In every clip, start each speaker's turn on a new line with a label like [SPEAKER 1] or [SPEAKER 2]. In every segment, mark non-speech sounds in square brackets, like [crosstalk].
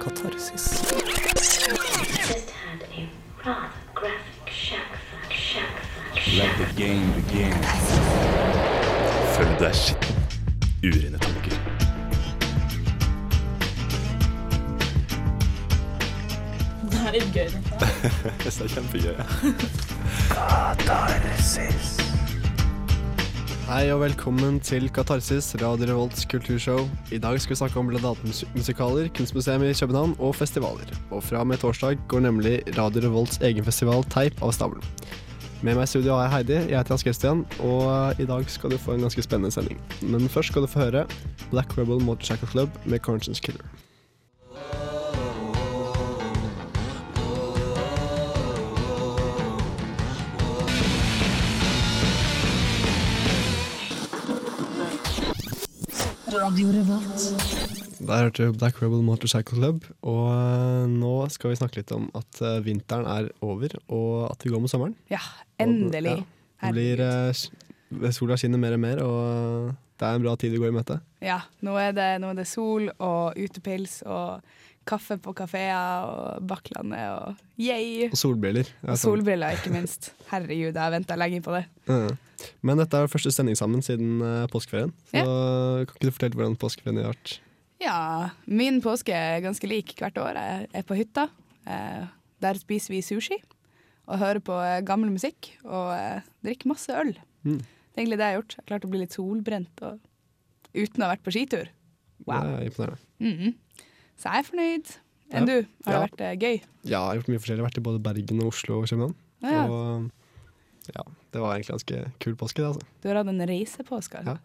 [SPEAKER 1] Katarsis.
[SPEAKER 2] Følg deg skitten. Urene tanker.
[SPEAKER 3] Det er litt gøy. dette. [laughs]
[SPEAKER 2] Det er kjempegøy. [laughs]
[SPEAKER 1] Hei og velkommen til Katarsis, Radio Revolts kulturshow. I dag skal vi snakke om bl.a. musikaler, kunstmuseum i København og festivaler. Og fra og med torsdag går nemlig Radio Revolts egen festival Teip av stabelen. Med meg i studio har jeg Heidi, jeg heter Hans Christian, og i dag skal du få en ganske spennende sending. Men først skal du få høre Black Rebel Motorcycle Club med Conscience Killer. Der hørte du Black Rebel Motorcycle Club, og eh, nå skal vi snakke litt om at eh, vinteren er over, og at vi går mot sommeren.
[SPEAKER 4] Ja, endelig.
[SPEAKER 1] Ja, det blir, eh, sola skinner mer og mer, og det er en bra tid vi går i møte.
[SPEAKER 4] Ja, nå er, det, nå er det sol og utepils og kaffe på kafeer og Bakklandet og yay!
[SPEAKER 1] Og solbriller. Er
[SPEAKER 4] Og
[SPEAKER 1] sånn.
[SPEAKER 4] solbriller, ikke minst. Herregud, jeg har venta lenge på det.
[SPEAKER 1] Ja. Men dette er første sending sammen siden eh, påskeferien. Så kan ikke du fortelle hvordan påskeferien har vært?
[SPEAKER 4] Ja, min påske er ganske lik hvert år. Jeg er på hytta. Eh, der spiser vi sushi og hører på eh, gammel musikk og drikker masse øl.
[SPEAKER 1] Mm.
[SPEAKER 4] Det er egentlig det jeg har gjort. Jeg har klart å bli litt solbrent og, uten å ha vært på skitur. Wow.
[SPEAKER 1] Det er imponerende.
[SPEAKER 4] Mhm. Så jeg er fornøyd. Enn
[SPEAKER 1] Ja.
[SPEAKER 4] du? Har det vært eh, gøy?
[SPEAKER 1] Ja, jeg har gjort mye forskjellig. Jeg har vært i både Bergen og Oslo og København.
[SPEAKER 4] Ja.
[SPEAKER 1] Og ja, det var egentlig ganske kul påske, det. altså.
[SPEAKER 4] Du har hatt en reisepåske?
[SPEAKER 1] Ja.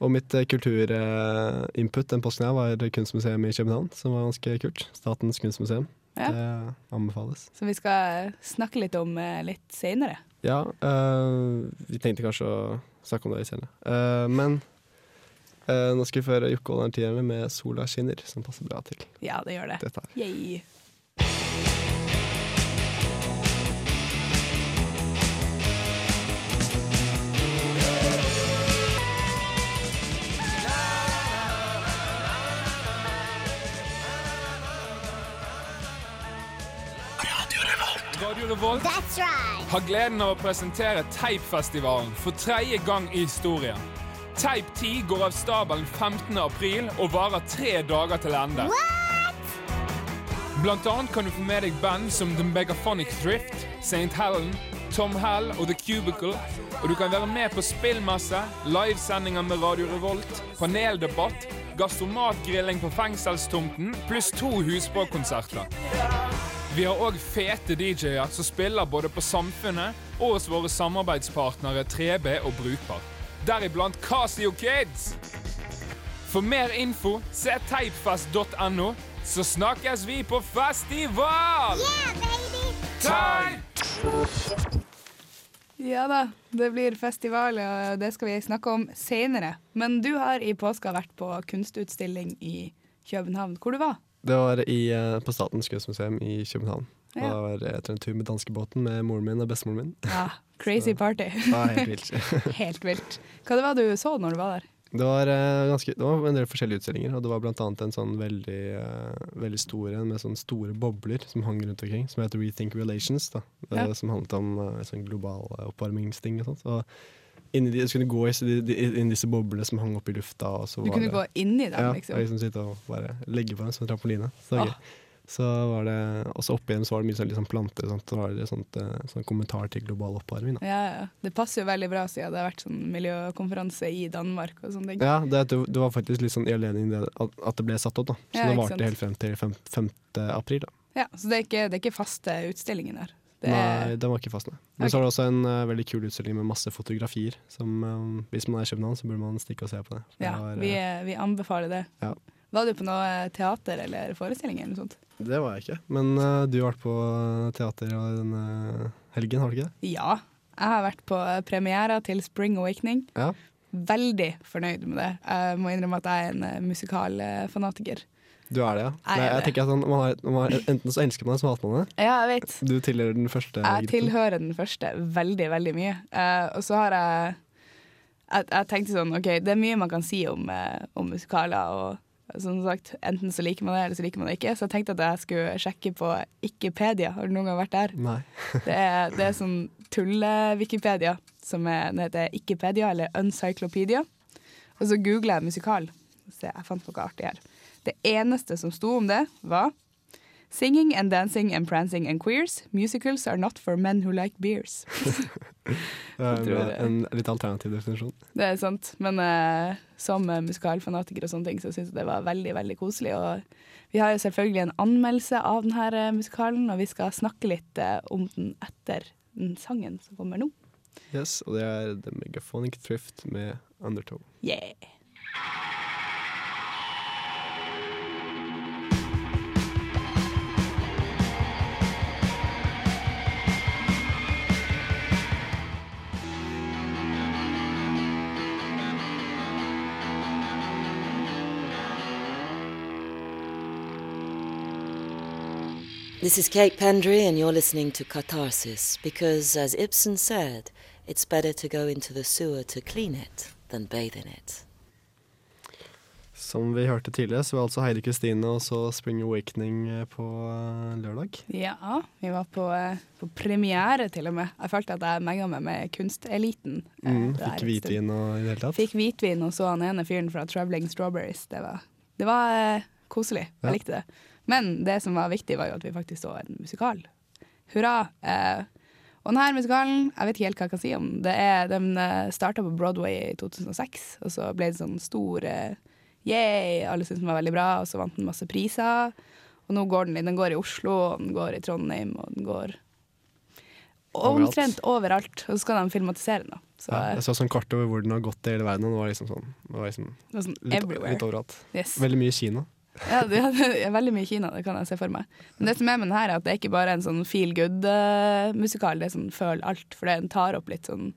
[SPEAKER 1] Og mitt eh, kulturinput den påsken her var kunstmuseum i København, som var ganske kult. Statens kunstmuseum.
[SPEAKER 4] Ja.
[SPEAKER 1] Det anbefales.
[SPEAKER 4] Som vi skal snakke litt om eh, litt seinere.
[SPEAKER 1] Ja, øh, vi tenkte kanskje å snakke om det senere. Uh, men øh, nå skal vi føre Jokke og Tierne med 'Sola skinner', som passer bra til
[SPEAKER 4] Ja, det gjør det.
[SPEAKER 1] dette.
[SPEAKER 4] Yay.
[SPEAKER 5] Revolt har gleden av å presentere Teipfestivalen for tredje gang i historien. Teip 10 går av stabelen 15. april og varer tre dager til ende. Blant annet kan du få med deg band som The Megaphonic Thrift, St. Helen, Tom Hell og The Cubicle. Og du kan være med på spillmesse, livesendinger med Radio Revolt, paneldebatt, gastromatgrilling på fengselstomten, pluss to husbåkonserter. Vi har òg fete DJ-er som spiller både på Samfunnet og hos våre samarbeidspartnere 3B og Brukbar. Deriblant Casio Kids. For mer info, se teipfest.no, så snakkes vi på festival! Yeah, Teip!
[SPEAKER 4] Ja da, det blir festival, og det skal vi snakke om seinere. Men du har i påska vært på kunstutstilling i København. Hvor du var
[SPEAKER 1] Det var i, eh, på Statens kunstmuseum i København. Og
[SPEAKER 4] Ja.
[SPEAKER 1] da var jeg etter en tur med danskebåten med moren min og bestemoren min.
[SPEAKER 4] Ja, [laughs] Crazy party.
[SPEAKER 1] ja, helt vilt. [laughs]
[SPEAKER 4] Helt vilt. Hva det var du så når du var der?
[SPEAKER 1] Det var, eh, ganske, det var en del forskjellige utstillinger, og det var annet en sånn veldig, eh, veldig stor en med sånne store bobler som hang rundt omkring, som heter Rethink Relations, da, eh,
[SPEAKER 4] Ja.
[SPEAKER 1] som handlet om eh, sånn global eh, oppvarmingsting og sånt. Og inni de, jeg skulle gå i, de, inn disse boblene som hang opp i lufta. Og så
[SPEAKER 4] Du kunne
[SPEAKER 1] det,
[SPEAKER 4] gå i dem, liksom?
[SPEAKER 1] ja, og liksom sitte og bare legge på en trampoline. Så, det var gøy. Så var det, og så oppi dem så var det mye sånn, liksom planter og sånt. Så var det sånt, eh, sånn kommentar til global oppvarming. Da.
[SPEAKER 4] Ja, ja. Det passer jo veldig bra siden det har vært sånn miljøkonferanse i Danmark og sånne ting.
[SPEAKER 1] Ja, det, det var faktisk litt sånn i anledning det at, det ble satt opp, da. Så
[SPEAKER 4] Ja,
[SPEAKER 1] det varte helt frem til fem, 5. april, da.
[SPEAKER 4] Ja, så det er ikke, det er ikke faste utstillingen der. Det
[SPEAKER 1] Nei,
[SPEAKER 4] er,
[SPEAKER 1] den var ikke fast, nei. Men
[SPEAKER 4] okay.
[SPEAKER 1] så var det også en uh, veldig kul utstilling med masse fotografier. Som, um, hvis man er i København, så burde man stikke og se på det.
[SPEAKER 4] Ja,
[SPEAKER 1] det, var,
[SPEAKER 4] vi,
[SPEAKER 1] eh,
[SPEAKER 4] vi anbefaler det.
[SPEAKER 1] Ja.
[SPEAKER 4] Var du på noe teater eller forestilling eller noe sånt?
[SPEAKER 1] det var jeg ikke. Men uh, du har vært på teater denne helgen, har du ikke det?
[SPEAKER 4] Ja. Jeg har vært på premiera til Spring Awakening.
[SPEAKER 1] Ja.
[SPEAKER 4] Veldig fornøyd med det. Jeg må innrømme at jeg er en eh, musikalfanatiker.
[SPEAKER 1] Du er det, ja?
[SPEAKER 4] Jeg
[SPEAKER 1] Nei, jeg tenker at man, man har, man har, Enten så elsker man det, så hater man det.
[SPEAKER 4] Ja, jeg vet.
[SPEAKER 1] Du tilhører den første
[SPEAKER 4] Jeg
[SPEAKER 1] gruppen.
[SPEAKER 4] tilhører den første veldig, veldig mye. Uh, og så har jeg, jeg Jeg tenkte sånn OK, det er mye man kan si om, uh, om musikaler og, Som sagt, enten så liker man det, eller så liker man det ikke. Så jeg tenkte at jeg skulle sjekke på Ikkepedia. Har du noen gang vært der?
[SPEAKER 1] Nei. [laughs]
[SPEAKER 4] Det er, det er sånn tulle-Wikipedia, som er, den heter Ikkepedia, eller Uncyclopedia. Og så googla jeg musikal. Se, jeg fant noe artig her. Det eneste som sto om det, var Singing and dancing and prancing and queers. Musicals are not for men who like beers. [laughs]
[SPEAKER 1] Det er en litt alternativ definisjon.
[SPEAKER 4] Det er sant, men eh, som eh, musikalfanatiker og sånne ting, så syns jeg det var veldig veldig koselig. Og vi har jo selvfølgelig en anmeldelse av denne eh, musikalen, og vi skal snakke litt eh, om den etter den sangen som kommer nå.
[SPEAKER 1] Yes, og det er The Megaphonic Thrift med Undertow.
[SPEAKER 4] Yeah!
[SPEAKER 6] This is Kate Pendry, and you're listening to Catharsis because, as Ibsen said, it's better to go into the sewer to clean it than bathe in it.
[SPEAKER 1] Som vi hørte tidligere, så var altså Heidi Kristine og så Spring Awakening eh, på eh, lørdag.
[SPEAKER 4] Ja, vi var på, eh, på premiere til og med. Jeg følte at jeg menga meg med kunsteliten.
[SPEAKER 1] Mm, fikk hvitvin og i det hele tatt.
[SPEAKER 4] Fikk hvitvin og så han ene fyren fra Traveling Strawberries. Det var, det var koselig. Jeg
[SPEAKER 1] Ja.
[SPEAKER 4] likte det. Men det som var viktig, var jo at vi faktisk så en musikal. Hurra. Eh, og denne musikalen, jeg vet ikke helt hva jeg kan si om det. Er, den eh, starta på Broadway i 2006, og så ble det sånn stor eh, yay, alle syntes den var veldig bra, og så vant den masse priser. Og nå går den, den går i Oslo, og den går i Trondheim, og den går omtrent overalt. Og så skal de filmatisere den, da. Så
[SPEAKER 1] Ja,
[SPEAKER 4] eh,
[SPEAKER 1] jeg så sånn kart over hvor den har gått i hele verden, og det var liksom sånn, det var liksom
[SPEAKER 4] det var sånn
[SPEAKER 1] litt, litt overalt.
[SPEAKER 4] Yes.
[SPEAKER 1] Veldig mye i Kina.
[SPEAKER 4] Ja, det er veldig mye Kina, det kan jeg se for meg. Men det som er med den her, er at det er ikke bare en sånn feel good-musikal, det er sånn føl alt, for den tar opp litt sånn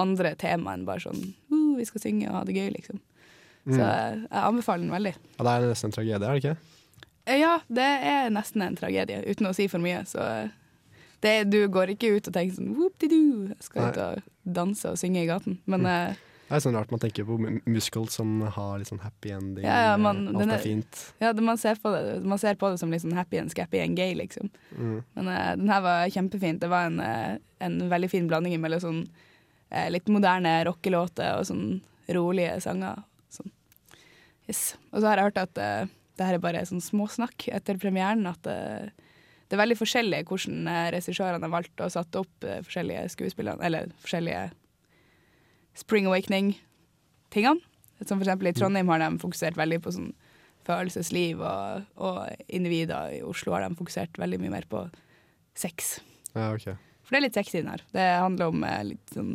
[SPEAKER 4] andre tema enn bare sånn uh, vi skal synge og ha det gøy, liksom. Så jeg, jeg anbefaler den veldig.
[SPEAKER 1] Ja, det er nesten en tragedie, er det ikke?
[SPEAKER 4] Eh, Ja, det er nesten en tragedie, uten å si for mye, så det, du går ikke ut og tenker sånn whoop-de-doo, jeg skal ut og danse og synge i gaten. Men eh,
[SPEAKER 1] Det er sånn rart man tenker på mu- musicals som har litt sånn happy ending,
[SPEAKER 4] Ja, ja, man-
[SPEAKER 1] eh, alt er
[SPEAKER 4] er-
[SPEAKER 1] fint.
[SPEAKER 4] ja, det, man, ser på det, man ser på det som litt sånn happy and scappy and gay, liksom.
[SPEAKER 1] Mm.
[SPEAKER 4] Men uh, den her var kjempefint. Det var en, eh, en veldig fin blanding mellom sånn uh, litt moderne rockelåter og sånn rolige sanger. Sånn. Yes. Og så har jeg hørt at uh, det her er bare sånn småsnakk etter premieren. At det er veldig forskjellig hvordan regissørene har valgt å satt opp forskjellige skuespillere, eller forskjellige Spring Awakening-tingene. Som for eksempel i Trondheim har de fokusert veldig på sånn følelsesliv, og, og individer i Oslo har de fokusert veldig mye mer på sex.
[SPEAKER 1] Ja, ok.
[SPEAKER 4] For det er litt sexy den her. Det handler om eh, litt sånn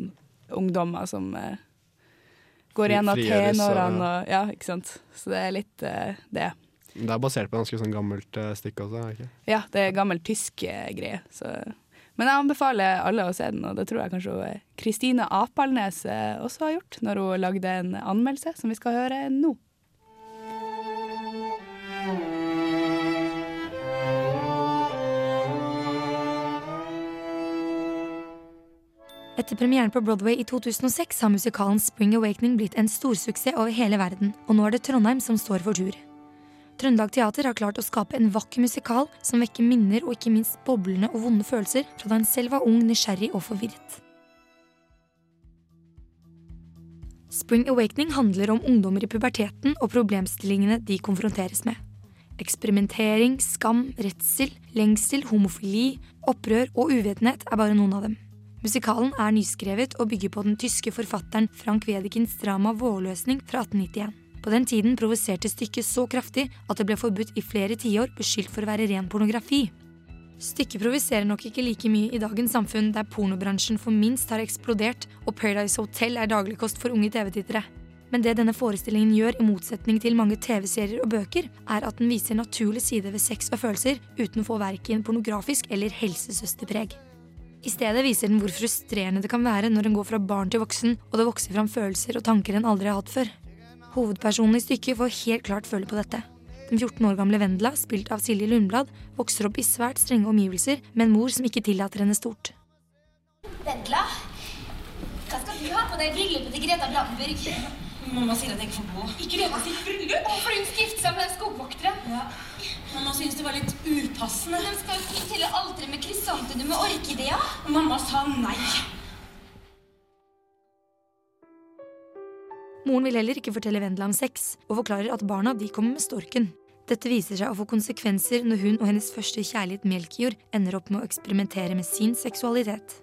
[SPEAKER 4] ungdommer som eh, går gjennom tenårene
[SPEAKER 1] og-
[SPEAKER 4] Ja, ikke sant. Så det er litt eh, det.
[SPEAKER 1] Det er basert på et ganske sånn gammelt eh, stykke også, ikke?
[SPEAKER 4] Ja, det er gammel tysk eh, greie. Så. Men jeg anbefaler alle å se den, og det tror jeg kanskje Kristine Apalnes eh, også har gjort, når hun lagde en anmeldelse som vi skal høre nå.
[SPEAKER 7] Etter premieren på Broadway i 2006 har musikalen Spring Awakening blitt en storsuksess over hele verden, og nå er det Trondheim som står for tur. Trøndelag Teater har klart å skape en vakker musikal som vekker minner og ikke minst boblende og vonde følelser fra da en selv var ung, nysgjerrig og forvirret. Spring Awakening handler om ungdommer i puberteten og problemstillingene de konfronteres med. Eksperimentering, skam, redsel, lengsel, homofili, opprør og uvitenhet er bare noen av dem. Musikalen er nyskrevet og bygger på den tyske forfatteren Frank Wedekins drama Vårløsning fra 1891. På den tiden provoserte stykket så kraftig at det ble forbudt i flere tiår, beskyldt for å være ren pornografi. Stykket provoserer nok ikke like mye i dagens samfunn, der pornobransjen for minst har eksplodert og Paradise Hotel er dagligkost for unge TV-tittere. Men det denne forestillingen gjør, i motsetning til mange TV-serier og bøker, er at den viser naturlig side ved sex og følelser uten å få verken pornografisk eller helsesøsterpreg. I stedet viser den hvor frustrerende det kan være når en går fra barn til voksen, og det vokser fram følelser og tanker en aldri har hatt før. Hovedpersonen i stykket får helt klart føle på dette. Den 14 år gamle Vendela, spilt av Silje Lundblad, vokser opp i svært strenge omgivelser med en mor som ikke tillater henne stort.
[SPEAKER 8] Vendela, hva skal du ha på deg bryllupet til Greta Blandenburg? Mamma sier at jeg ikke får gå. Ikke Greta at sitt bryllup? Fordi hun skal gifte seg med den skogvokteren. Ja. Mamma syns det var litt upassende. Men skal jo til alteret med krysantemum og orkideer. Mamma sa nei.
[SPEAKER 7] Moren vil heller ikke fortelle Vendela om sex, og forklarer at barna de kommer med storken. Dette viser seg å få konsekvenser når hun og hennes første kjærlighet Melchior ender opp med å eksperimentere med sin seksualitet.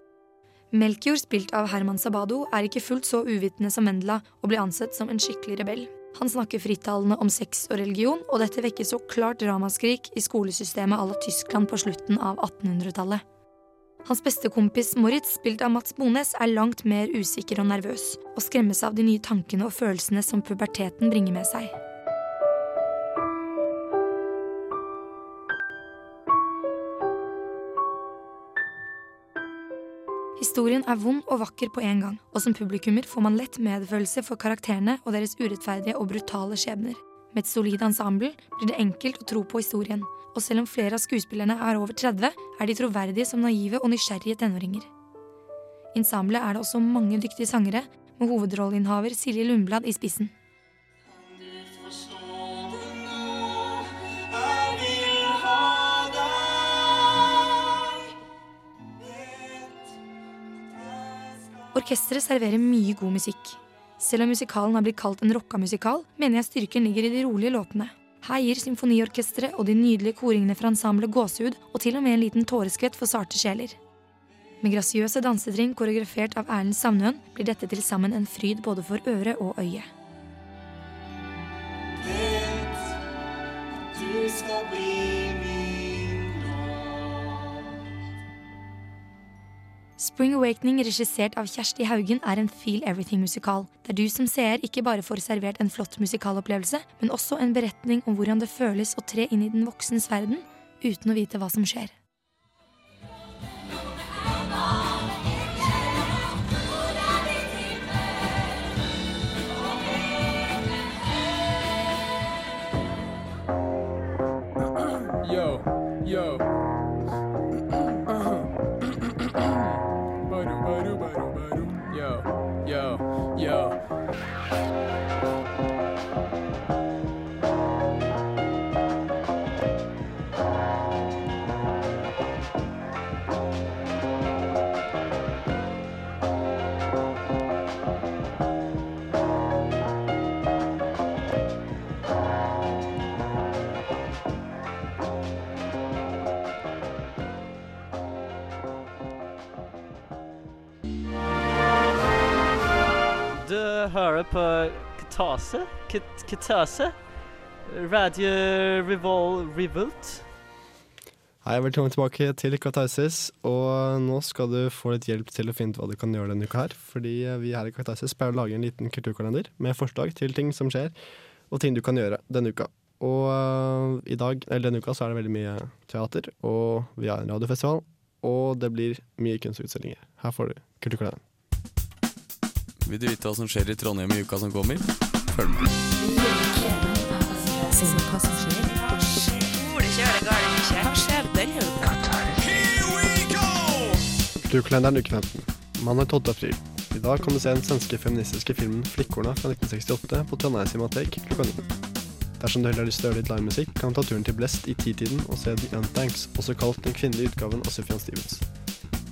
[SPEAKER 7] Melchior, spilt av Herman Sabado, er ikke fullt så uvitende som Vendela og blir ansett som en skikkelig rebell. Han snakker frittalende om sex og religion, og dette vekker så klart ramaskrik i skolesystemet à la Tyskland på slutten av 1800-tallet. Hans beste kompis Moritz, spilt av Mats Bones, er langt mer usikker og nervøs, og skremmes av de nye tankene og følelsene som puberteten bringer med seg. Historien er vond og vakker på en gang, og som publikummer får man lett medfølelse for karakterene og deres urettferdige og brutale skjebner. Med et solid ensemble blir det enkelt å tro på historien, og selv om flere av skuespillerne er over 30, er de troverdige som naive og nysgjerrige tenåringer. I ensemblet er det også mange dyktige sangere, med hovedrolleinnehaver Silje Lundblad i spissen. Orkesteret serverer mye god musikk. Selv om musikalen har blitt kalt en rocka musikal, mener jeg styrken ligger i de rolige låtene. Her gir symfoniorkesteret og de nydelige koringene fra ensemblet gåsehud, og til og med en liten tåreskvett for sarte sjeler. Med grasiøse dansetrinn koreografert av Erlend Savnøen blir dette til sammen en fryd både for øre og øye.
[SPEAKER 9] Du skal bli
[SPEAKER 7] Spring Awakening, regissert av Kjersti Haugen, er en Feel Everything-musikal, der du som seer ikke bare får servert en flott musikalopplevelse, men også en beretning om hvordan det føles å tre inn i den voksens verden uten å vite hva som skjer.
[SPEAKER 10] Du hører på Katase? Kat- Katase? Radio Revol Revolt?
[SPEAKER 1] Hei, velkommen tilbake til Katarsis. Og nå skal du få litt hjelp til å finne ut hva du kan gjøre denne uka her. Fordi vi her i Katarsis pleier å lage en liten kulturkalender med forslag til ting som skjer, og ting du kan gjøre denne uka. Og øh, i dag, eller denne uka så er det veldig mye teater, og vi har en radiofestival, og det blir mye kunstutstillinger. Her får du kulturkalenderen.
[SPEAKER 2] Vil du vite hva som skjer i Trondheim i uka som kommer? Følg med.
[SPEAKER 1] Kulturkalenderen uke 15. Mandag 12. april. I dag kan du se den svenske feministiske filmen 'Flikkorna' fra 1968 på Trondheim Cinematek klokka 9. Dersom du heller har lyst til å høre litt livemusikk, kan du ta turen til Blest i titiden og se The Untanks, også kalt den kvinnelige utgaven av Sufjan Stevens.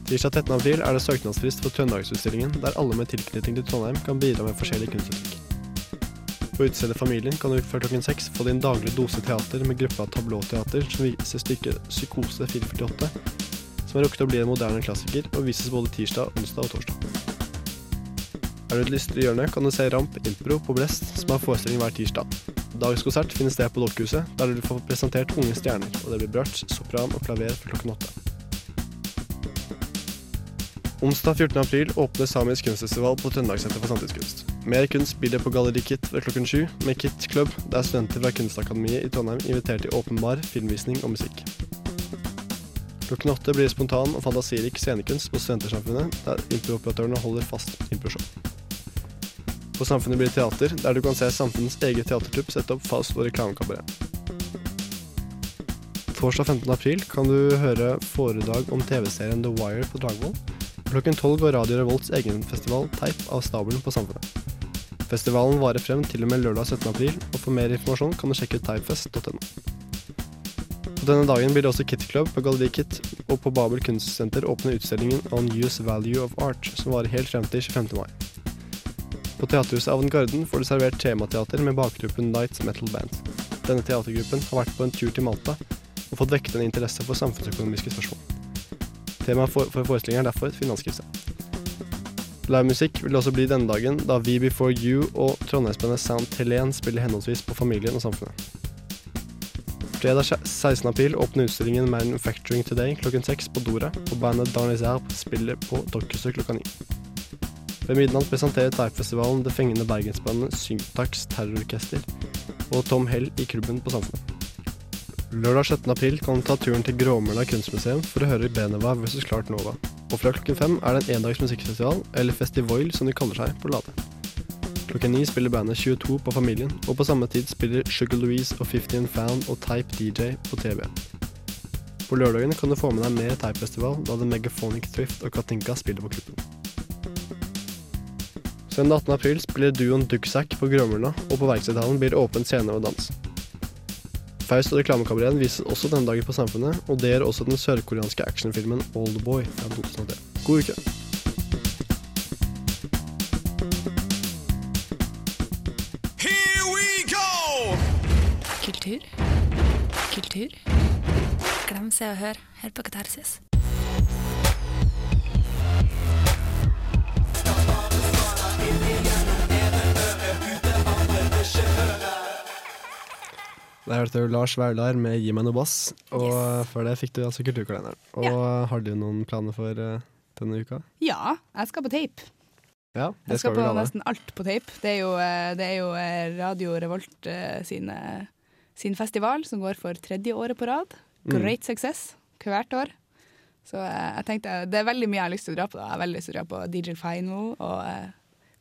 [SPEAKER 1] Tirsdag 13. april er det søknadsfrist for Trøndelagsutstillingen, der alle med tilknytning til Trondheim kan bidra med forskjellige kunstuttrykk. På utstedet Familien kan du før klokken seks få din daglige dose teater med gruppa Tablåteater som viser stykket Psykose 448, som har rukket å bli en moderne klassiker og vises både tirsdag, onsdag og torsdag. Er du et lystig hjørne, kan du se Ramp Impro på Blest, som har forestilling hver tirsdag. Dagens konsert finner sted på Dokkhuset, der du får presentert unge stjerner, og det blir bratsj, sopran og klaver fra klokken åtte. Onsdag 14. april åpner Samisk kunstfestival på Trøndelagssenteret for samtidskunst. Mer kunst blir det på Galleri Kit ved klokken sju, med Kit Club, der studenter fra Kunstakademiet i Trondheim inviterer til åpenbar filmvisning og musikk. Klokken åtte blir det spontan og fantasirik scenekunst på Studentersamfunnet, der improoperatørene holder fast improshow. På Samfunnet blir det teater, der du kan se Samfunnets eget teatertrupp sette opp fast og reklamekabaret. Torsdag 15. april kan du høre foredrag om TV-serien The Wire på Dragvoll. Klokken tolv går Radio Revolts egen festival Teip av stabelen på Samfunnet. Festivalen varer frem til og med lørdag 17. april, og for mer informasjon kan du sjekke ut typefest.no. På denne dagen blir det også Kit Club på Galleri Kit, og på Babel kunstsenter åpner utstillingen On Use Value of Art, som varer helt frem til 25. mai. På Teaterhuset Avantgarden får du servert temateater med bakgruppen Nights Metal Band. Denne teatergruppen har vært på en tur til Malta og fått vekket en interesse for samfunnsøkonomiske spørsmål. Temaet for, for forestillingen er derfor finanskrise. Livemusikk vil også bli denne dagen, da We Before You og trondheimsbandet Sound Telen spiller henholdsvis på Familien og Samfunnet. Fredag 16. april åpner utstillingen Manufacturing Today klokken seks på Dora, og bandet Darnis Herb spiller på Dokkhuset klokka ni. Ved midnatt presenterer Typefestivalen det fengende bergensbandet Syntax Terrororkester og Tom Hell i klubben på Samfunnet. Lørdag 17. april kan du ta turen til Gråmølla kunstmuseum for å høre Beneva vs. Klart Nova. Og fra klokken fem er det en endags musikkfestival, eller Festivoil som de kaller seg, på Lade. Klokken ni spiller bandet 22 på Familien, og på samme tid spiller Sugar Louise og 15 Fan og Type DJ på TB. På lørdagen kan du få med deg mer Type-festival, da The Megaphonic Thrift og Katinka spiller på klubben. Søndag 18. april spiller duoen Ducksack på Gråmølla, og på Verkstedhallen blir det åpen scene og dans. Faust og reklamekabareten vises også denne dagen på Samfunnet, og det gjør også den sørkoreanske actionfilmen Oldboy fra 2003. God uke!
[SPEAKER 9] Here we go!
[SPEAKER 7] Kultur. Kultur. Glem Se og Hør Hør på Katarsis.
[SPEAKER 1] Der hørte du Lars Vaular med 'Gi meg noe bass', og før det fikk du altså Kulturkalenderen. Og har du noen planer for uh, denne uka?
[SPEAKER 4] Ja, jeg skal på tape.
[SPEAKER 1] Ja, det
[SPEAKER 4] Jeg skal
[SPEAKER 1] skal
[SPEAKER 4] på nesten alt på tape. Det er jo, eh, det er jo eh, Radio Revolt sin, sin festival som går for tredje året på rad.
[SPEAKER 1] Mm.
[SPEAKER 4] Great success hvert år. Så jeg tenkte det er veldig mye jeg har lyst til å dra på. Da. Jeg har veldig lyst til å dra på DJ Final og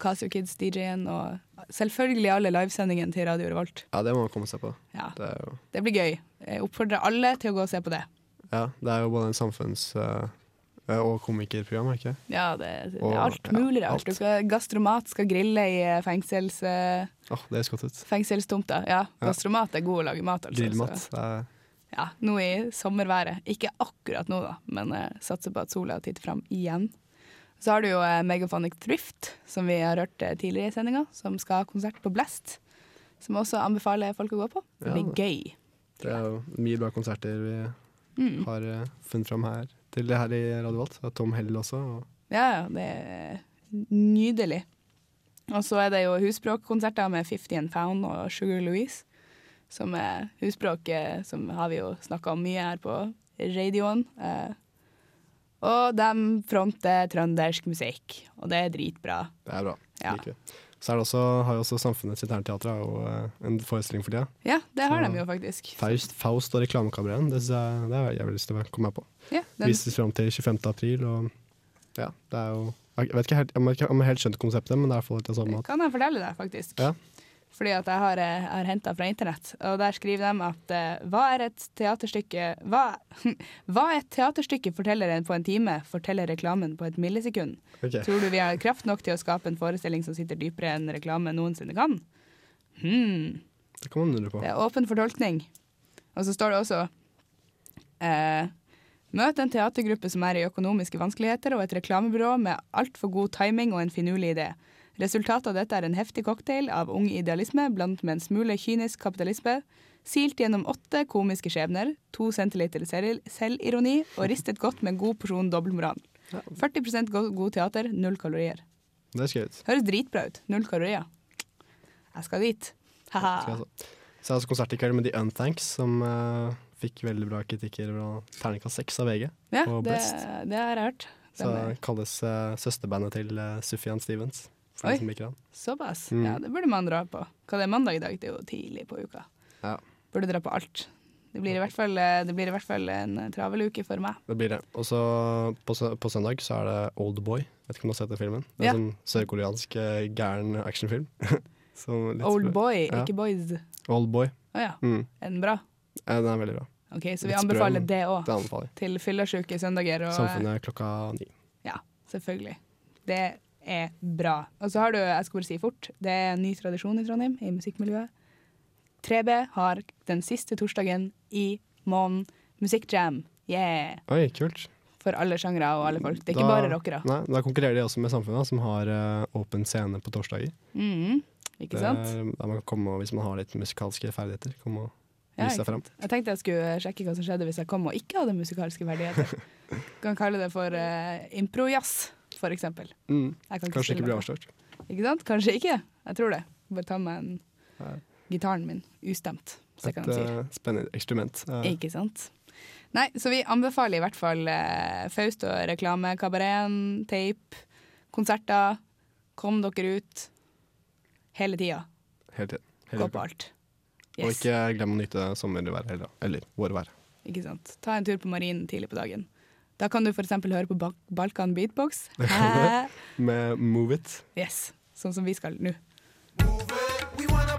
[SPEAKER 4] Casio Kids DJ-en og selvfølgelig alle livesendingene til Radio Revolt.
[SPEAKER 1] Ja, det må man komme seg på.
[SPEAKER 4] Ja.
[SPEAKER 1] Det jo
[SPEAKER 4] Det blir gøy. Jeg oppfordrer alle til å gå og se på det.
[SPEAKER 1] Ja, det er jo både en samfunns- eh, og komikerprogram, er ikke?
[SPEAKER 4] Ja, det, det
[SPEAKER 1] Og-
[SPEAKER 4] er alt
[SPEAKER 1] ja,
[SPEAKER 4] mulig rart. Ja, gastromat skal grille i eh, fengsels, eh,
[SPEAKER 1] Åh, det høres godt ut.
[SPEAKER 4] Fengselstomta. Ja, gastromat er god å lage mat, altså.
[SPEAKER 1] Grillmat.
[SPEAKER 4] Så, ja, nå i sommerværet. Ikke akkurat nå, da, men eh, satser på at sola titter fram igjen. Så har du jo eh, Megaphonic Thrift, som vi har hørt eh, tidligere i sendinga, som skal ha konsert på Blast. Som også anbefaler folk å gå på. Det blir gøy.
[SPEAKER 1] det er jo mye bra konserter vi
[SPEAKER 4] Mm.
[SPEAKER 1] har eh, funnet fram her til det her i Radio Volt. Tom Hell også. Og
[SPEAKER 4] Ja, det er nydelig. Og så er det jo husspråkkonserter med 50 and Found og Sugar Louise. Som er husspråk eh, som har vi jo snakka om mye her på radioen. Eh, og de fronter trøndersk musikk, og det er dritbra.
[SPEAKER 1] det er bra.
[SPEAKER 4] Ja.
[SPEAKER 1] Så er også, har jo også Samfunnets internteater og eh, en forestilling for tida.
[SPEAKER 4] Ja, det har
[SPEAKER 1] Så-
[SPEAKER 4] de jo faktisk.
[SPEAKER 1] Faust, Faust og Reklamekabaret. Det, det har jeg lyst til å komme meg på.
[SPEAKER 4] Ja, den,
[SPEAKER 1] Vises fram til 25. april, og ja, det er jo Jeg vet ikke helt, jeg ikke- helt skjønt konseptet, men det er i hvert fall litt sånn at
[SPEAKER 4] kan jeg fortelle deg, faktisk.
[SPEAKER 1] Ja.
[SPEAKER 4] Fordi at jeg har, eh, jeg har henta fra internett, og der skriver de at uh, hva er et teaterstykke Hva, [laughs] hva et teaterstykke forteller en på en time, forteller reklamen på et millisekund.
[SPEAKER 1] Okay.
[SPEAKER 4] Tror du vi har kraft nok til å skape en forestilling som sitter dypere enn reklame noensinne kan? Hmm.
[SPEAKER 1] Det kan man lure på.
[SPEAKER 4] Det er åpen for tolkning. Og så står det også uh, Møt en teatergruppe som er i økonomiske vanskeligheter, og et reklamebyrå med altfor god timing og en finurlig idé. Resultatet av dette er en heftig cocktail av ung idealisme blant med en smule kynisk kapitalisme, silt gjennom åtte komiske skjebner, to centiliter selv- selvironi og ristet godt med en god porsjon dobbeltmoral. 40 go- god teater, null kalorier.
[SPEAKER 1] Det skal ut.
[SPEAKER 4] Høres dritbra ut. Null kalorier. Jeg skal dit. Haha.
[SPEAKER 1] Så. jeg er det også konsert i kveld med The Unthanks, som uh, fikk veldig bra kritikker fra terningkast seks av VG.
[SPEAKER 4] Ja, det, det har jeg hørt.
[SPEAKER 1] Så
[SPEAKER 4] er-
[SPEAKER 1] kalles uh, søsterbandet til uh, Sufjan Stevens.
[SPEAKER 4] Oi. Såpass?
[SPEAKER 1] Mm.
[SPEAKER 4] Ja, det burde man dra på. Hva det er mandag i dag? Det er jo tidlig på uka.
[SPEAKER 1] Ja.
[SPEAKER 4] Burde dra på alt. Det blir i hvert fall, eh, det blir i hvert fall en eh, travel uke for meg.
[SPEAKER 1] Det blir det. Og så på, på søndag så er det Oldboy. Vet ikke om du har sett den filmen? Det er
[SPEAKER 4] Ja.
[SPEAKER 1] en sånn sørkoreansk eh, gæren actionfilm. [laughs] Så litt
[SPEAKER 4] Old
[SPEAKER 1] sprø.
[SPEAKER 4] boy,
[SPEAKER 1] Ja.
[SPEAKER 4] ikke boys.
[SPEAKER 1] Oldboy.
[SPEAKER 4] Å ja.
[SPEAKER 1] Mm.
[SPEAKER 4] Er den bra?
[SPEAKER 1] Ja, den er veldig bra.
[SPEAKER 4] OK, så vi anbefaler det òg. Til fyllesyke søndager. Og,
[SPEAKER 1] Samfunnet klokka ni.
[SPEAKER 4] Ja, selvfølgelig. Det er bra. Og så har du, jeg skal bare si fort, det er en ny tradisjon i Trondheim, i musikkmiljøet. 3B har den siste torsdagen i måneden musikkjam. Yeah!
[SPEAKER 1] Oi, kult.
[SPEAKER 4] For alle sjangre og alle folk. Det er ikke bare rockere.
[SPEAKER 1] Nei, da konkurrerer de også med Samfunnet, som har åpen uh, scene på torsdager.
[SPEAKER 4] Mm, ikke
[SPEAKER 1] Det
[SPEAKER 4] sant?
[SPEAKER 1] er- Der man kan komme, hvis man har litt musikalske ferdigheter, komme og
[SPEAKER 4] Ja,
[SPEAKER 1] vise seg fram.
[SPEAKER 4] Jeg tenkte jeg skulle sjekke hva som skjedde hvis jeg kom og ikke hadde musikalske ferdigheter. [laughs] kan kalle det for uh, improjazz, eksempel.
[SPEAKER 1] Mm.
[SPEAKER 4] Kan
[SPEAKER 1] Kanskje ikke bli avslørt.
[SPEAKER 4] Ikke sant? Kanskje ikke. Jeg tror det. Bare ta med en
[SPEAKER 1] Ja.
[SPEAKER 4] gitaren min ustemt, så
[SPEAKER 1] Et eh, spennende eksperiment. Eh,
[SPEAKER 4] Ikke sant? Nei, så vi anbefaler i hvert fall uh, Faust og reklamekabareten, tape, konserter. Kom dere ut hele tida.
[SPEAKER 1] Hele tiden. Hele
[SPEAKER 4] Gå på alt.
[SPEAKER 1] Og ikke glem å nyte sommerværet heller, eller vårværet.
[SPEAKER 4] Ikke sant? Ta en tur på marinen tidlig på dagen. Da kan du f.eks. høre på Ba- Balkan Beatbox. [laughs] [laughs]
[SPEAKER 1] Med Move It.
[SPEAKER 4] Yes, sånn som vi skal nå.
[SPEAKER 9] We wanna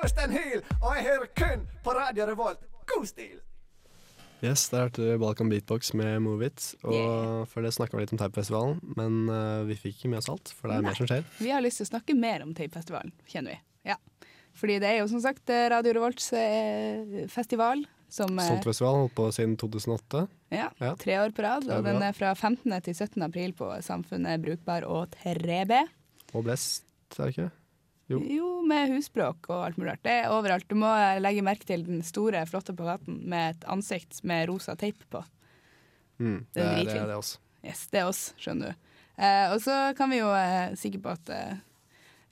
[SPEAKER 9] Det er Hyl, og jeg hører kun på Radio Revolt. God stil!
[SPEAKER 1] Yes, der hørte du Balkan Beatbox med Move It. Og
[SPEAKER 4] Yeah.
[SPEAKER 1] for det snakka vi litt om Tapefestivalen, men uh, vi fikk ikke med oss alt, for det er
[SPEAKER 4] Nei.
[SPEAKER 1] mer som skjer.
[SPEAKER 4] Vi har lyst til å snakke mer om Tapefestivalen, kjenner vi. Ja. Fordi det er jo som sagt eh, Radio Revolts eh, festival som eh,
[SPEAKER 1] Soltfestival holdt på siden 2008.
[SPEAKER 4] ja,
[SPEAKER 1] Ja.
[SPEAKER 4] tre år på rad. Og den er fra 15. til 17. april på Samfunnet Brukbar og 3B.
[SPEAKER 1] Og Blest, er det ikke? Jo.
[SPEAKER 4] Jo, med husspråk og alt mulig rart. Det er overalt. Du må legge merke til den store, flotte plakaten med et ansikt med rosa teip på.
[SPEAKER 1] Mm,
[SPEAKER 4] Det er
[SPEAKER 1] det, er det også.
[SPEAKER 4] Yes, det er oss, skjønner du. Eh, og så kan vi jo eh, sikre på at eh,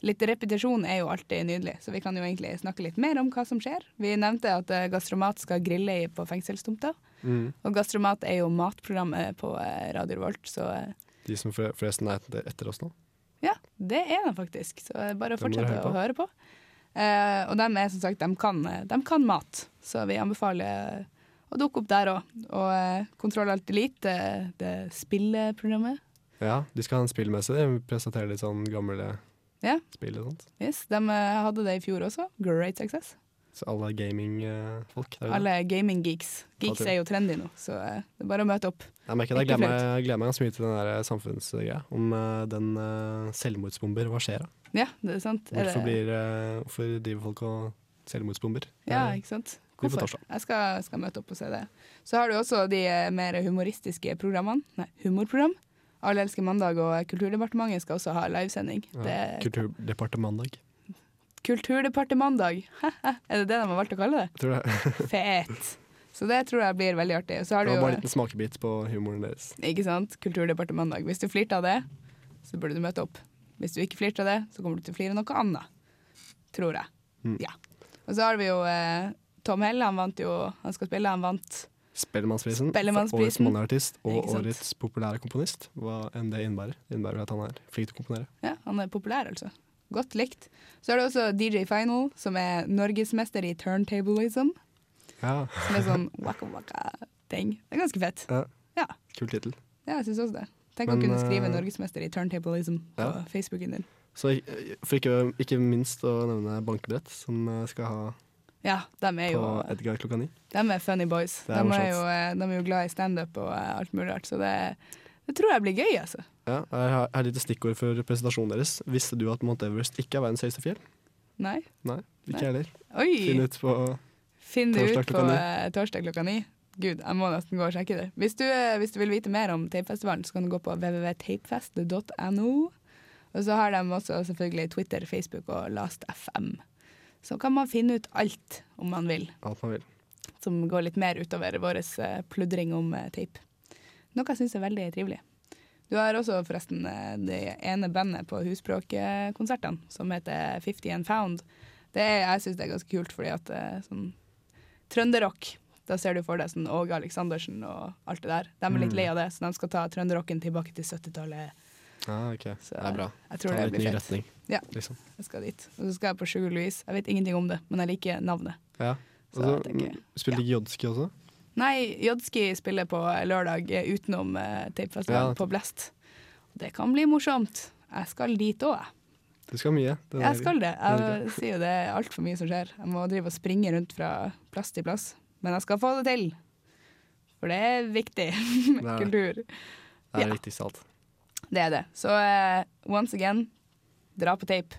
[SPEAKER 4] litt repetisjon er jo alltid nydelig, så vi kan jo egentlig snakke litt mer om hva som skjer. Vi nevnte at eh, Gastromat skal grille på fengselstomta,
[SPEAKER 1] Mm.
[SPEAKER 4] og Gastromat er jo matprogrammet på eh, Radio Volt, så eh,
[SPEAKER 1] De som forresten er etter oss nå.
[SPEAKER 4] Ja, det er de faktisk. Så eh, bare
[SPEAKER 1] å
[SPEAKER 4] fortsette å høre på. Eh, og de er som sagt, de kan, de kan mat, så vi anbefaler å dukke opp der òg. Og eh, Kontroll Alt Elite, eh, det spilleprogrammet.
[SPEAKER 1] Ja, de skal ha en spillmesse. De presenterer litt sånn gamle
[SPEAKER 4] Ja.
[SPEAKER 1] spill og sånt.
[SPEAKER 4] Yes, de eh, hadde det i fjor også. Great success.
[SPEAKER 1] Så alle gamingfolk der ute.
[SPEAKER 4] Alle gaming-geeks. Geeks er jo trendy nå, så eh, det er bare å møte opp.
[SPEAKER 1] Jeg merker det. Jeg gleder meg, ganske mye til den der samfunnsgreia. Om eh, den eh, selvmordsbomber, hva skjer da?
[SPEAKER 4] Ja, det er sant.
[SPEAKER 1] Hvorfor, blir, eh, hvorfor driver folk og selvmordsbomber?
[SPEAKER 4] ja,
[SPEAKER 1] Eh,
[SPEAKER 4] ikke sant. Hvorfor? Jeg skal, skal møte opp og se det. Så har du også de eh, mer humoristiske programmene. Nei, humorprogram. Alle elsker mandag, og Kulturdepartementet skal også ha livesending.
[SPEAKER 1] Ja, Kulturdepartementet.
[SPEAKER 4] Kulturdepartementet. [laughs] er det det de har valgt å kalle det?
[SPEAKER 1] Tror det. [laughs]
[SPEAKER 4] Fet. Så det tror jeg blir veldig artig. Så har
[SPEAKER 1] Det
[SPEAKER 4] du
[SPEAKER 1] var
[SPEAKER 4] jo,
[SPEAKER 1] bare en liten smakebit på humoren deres.
[SPEAKER 4] ikke sant, Kulturdepartementet. Hvis du flirte av det, så burde du møte opp. Hvis du ikke flirte av det, så kommer du til å flire av noe annet. Tror jeg.
[SPEAKER 1] Mm.
[SPEAKER 4] Ja. Og så har vi jo eh, Tom Hell, han vant jo Han skal spille, han vant
[SPEAKER 1] Spellemannsprisen.
[SPEAKER 4] Spellemannsprisen.
[SPEAKER 1] Årets manneartist og årets populære komponist. Hva enn det innebærer. Det innebærer at han er flink til å komponere.
[SPEAKER 4] Ja, han er populær, altså. Godt likt. Så er det også DJ Final, som er norgesmester i turntablism.
[SPEAKER 1] Ja,
[SPEAKER 4] Som er sånn waka-waka-ting. Det er ganske fett.
[SPEAKER 1] Ja.
[SPEAKER 4] Ja,
[SPEAKER 1] kul tittel.
[SPEAKER 4] ja jeg syns også det. Tenk
[SPEAKER 1] Men,
[SPEAKER 4] å kunne skrive
[SPEAKER 1] eh,
[SPEAKER 4] 'norgesmester i turntablism' på
[SPEAKER 1] Ja.
[SPEAKER 4] Facebooken din.
[SPEAKER 1] Så eh, for ikke, ikke minst å nevne Bankebrett, som eh, skal ha
[SPEAKER 4] Ja, de er
[SPEAKER 1] på Edgar klokka ni.
[SPEAKER 4] De er funny boys. De
[SPEAKER 1] er
[SPEAKER 4] er, jo, de er jo glad i standup og alt mulig rart, så det, det tror jeg blir gøy, altså.
[SPEAKER 1] Ja, jeg har et lite stikkord for presentasjonen deres. Visste du at Mount Everest ikke er verdens høyeste fjell?
[SPEAKER 4] Nei?
[SPEAKER 1] Nei, ikke jeg heller. Finn ut på
[SPEAKER 4] Finn det ut på eh, torsdag klokka ni. Gud, jeg må nesten gå og sjekke det. Hvis du, eh, hvis du vil vite mer om Tapefestivalen, så kan du gå på www.tapefest.no. Og så har de også selvfølgelig Twitter, Facebook og Last.fm. Så kan man finne ut alt om man vil,
[SPEAKER 1] alt man vil.
[SPEAKER 4] som går litt mer utover vår eh, pludring om tape. Noe jeg syns er veldig trivelig. Du har også forresten eh, det ene bandet på Husspråkkonsertene som heter 50 and Found. Det jeg syns det er ganske kult, fordi at eh, sånn trønderrock Da ser du for deg sånn Åge Aleksandersen og alt det der. De er litt
[SPEAKER 1] Mm.
[SPEAKER 4] lei av det, så de skal ta trønderrocken tilbake til 70-tallet.
[SPEAKER 1] Ja, ok. Det er bra.
[SPEAKER 4] Jeg tror
[SPEAKER 1] Ta
[SPEAKER 4] det blir fett.
[SPEAKER 1] retning,
[SPEAKER 4] Ja,
[SPEAKER 1] liksom.
[SPEAKER 4] jeg skal dit. Og så skal jeg på Sugar Louise. Jeg vet ingenting om det, men jeg liker navnet.
[SPEAKER 1] Ja.
[SPEAKER 4] Så
[SPEAKER 1] Og så mm, spiller ikke Jodski også?
[SPEAKER 4] Nei, Jodski spiller på lørdag utenom uh, tapefestivalen
[SPEAKER 1] Ja.
[SPEAKER 4] på Blest. Det kan bli morsomt. Jeg skal dit òg, jeg.
[SPEAKER 1] Du skal mye. det
[SPEAKER 4] Jeg skal det.
[SPEAKER 1] det
[SPEAKER 4] Jeg sier jo det er altfor mye som skjer. Jeg må drive og springe rundt fra plass til plass. Men jeg skal få det til. For det er viktig [laughs] med
[SPEAKER 1] Det er
[SPEAKER 4] kultur.
[SPEAKER 1] Det er
[SPEAKER 4] Ja.
[SPEAKER 1] det viktigste av alt.
[SPEAKER 4] Det er det. Så uh, once again, dra på tape.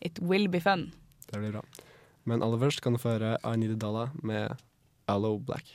[SPEAKER 4] It will be fun.
[SPEAKER 1] Det blir bra. Men aller først kan du få høre I Need a Dollar med Allo Black.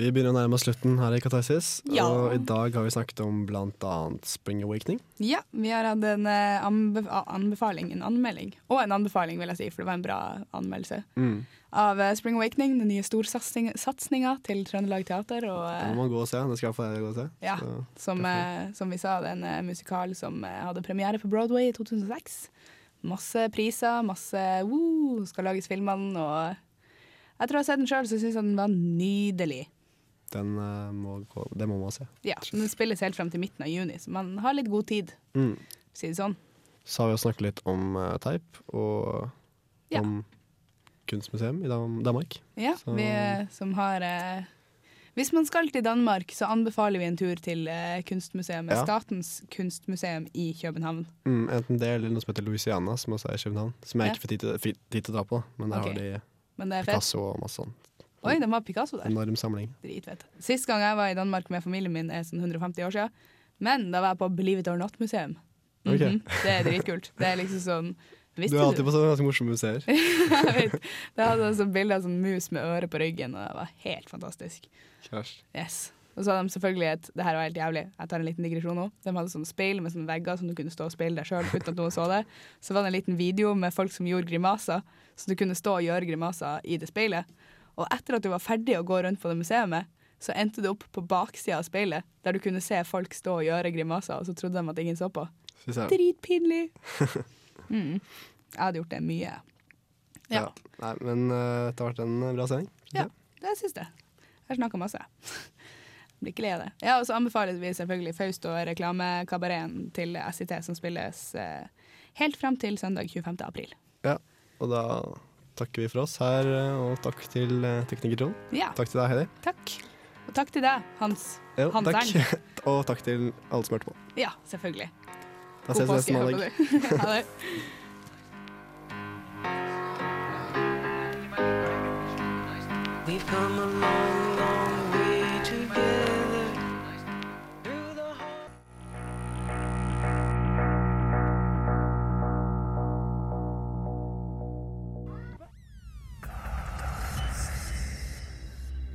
[SPEAKER 1] Vi begynner å nærme oss slutten her i Katarsis,
[SPEAKER 4] Ja.
[SPEAKER 1] og i dag har vi snakket om annet Spring Awakening.
[SPEAKER 4] Ja, vi har hatt en anbef anbefaling, en anmelding, og en anbefaling, vil jeg si, for det var en bra anmeldelse,
[SPEAKER 1] Mm.
[SPEAKER 4] av eh, Spring Awakening, den nye storsatsinga til Trøndelag Teater. Og,
[SPEAKER 1] Det
[SPEAKER 4] eh,
[SPEAKER 1] må man gå og se. Det skal iallfall jeg gå og se.
[SPEAKER 4] Ja, som, eh, som vi sa, det er en eh, musikal som eh, hadde premiere på Broadway i 2006. Masse priser, masse woo, skal lages filmene, og jeg tror jeg har sett den sjøl, så syns jeg den var nydelig.
[SPEAKER 1] Den eh, må gå, det må man se.
[SPEAKER 4] Ja, Den spilles helt frem til midten av juni, så man har litt god tid,
[SPEAKER 1] Mm.
[SPEAKER 4] si det sånn.
[SPEAKER 1] Så har vi snakket litt om uh, teip og
[SPEAKER 4] Ja.
[SPEAKER 1] om kunstmuseum i Danmark.
[SPEAKER 4] Ja, vi eh, som har uh, Hvis man skal til Danmark, så anbefaler vi en tur til uh, kunstmuseet,
[SPEAKER 1] Ja.
[SPEAKER 4] Statens kunstmuseum i København.
[SPEAKER 1] Mm, enten det eller noe som heter Louisiana, som også er i København. Som jeg
[SPEAKER 4] Ja.
[SPEAKER 1] ikke får tid til, tid til å dra på, men der
[SPEAKER 4] okay.
[SPEAKER 1] har de
[SPEAKER 4] Men.
[SPEAKER 1] Picasso og masse sånn.
[SPEAKER 4] Oi, de har Picasso der.
[SPEAKER 1] Enorm samling.
[SPEAKER 4] Dritfett. Sist gang jeg var i Danmark med familien min er sånn 150 år siden. Men da var jeg på Believe it or not-museum.
[SPEAKER 1] Mm
[SPEAKER 4] -hmm. okay. Det er dritkult. Det er liksom sånn
[SPEAKER 1] Du er alltid på sånne ganske morsomme museer. [laughs]
[SPEAKER 4] jeg vet. Det hadde sånn bilde av sånn mus med øre på ryggen, og det var helt fantastisk.
[SPEAKER 1] Kjærs.
[SPEAKER 4] Yes. Og så hadde de selvfølgelig et Det her var helt jævlig, jeg tar en liten digresjon nå. De hadde sånn speil med sånne vegger som du kunne stå og speile deg sjøl uten at noen så det. Så var det en liten video med folk som gjorde grimaser, så du kunne stå og gjøre grimaser i det speilet. Og etter at du var ferdig å gå rundt på det museet, så endte du opp på baksida av speilet, der du kunne se folk stå og gjøre grimaser, og så trodde de at ingen så på. Dritpinlig! [laughs] Mm. Jeg hadde gjort det mye. Ja,
[SPEAKER 1] Ja. Nei, men uh, det har vært en bra sending.
[SPEAKER 4] ja det syns jeg. Jeg snakka masse. [laughs] Blir ikke lei av det. Ja, og så anbefaler vi selvfølgelig Faust og reklamekabareten til SIT, som spilles uh, helt frem til søndag 25. april.
[SPEAKER 1] Ja, og da takker vi for oss her, eh, og takk til eh, tekniker John.
[SPEAKER 4] Ja.
[SPEAKER 1] Takk til deg, Heidi.
[SPEAKER 4] Takk. Og takk til deg, Hans.
[SPEAKER 1] Jo,
[SPEAKER 4] Hanseren.
[SPEAKER 1] takk. [laughs] og takk til alle som hørte på.
[SPEAKER 4] Ja, selvfølgelig.
[SPEAKER 1] Da ses vi neste mandag. [laughs]
[SPEAKER 4] ha det.
[SPEAKER 9] We've come a long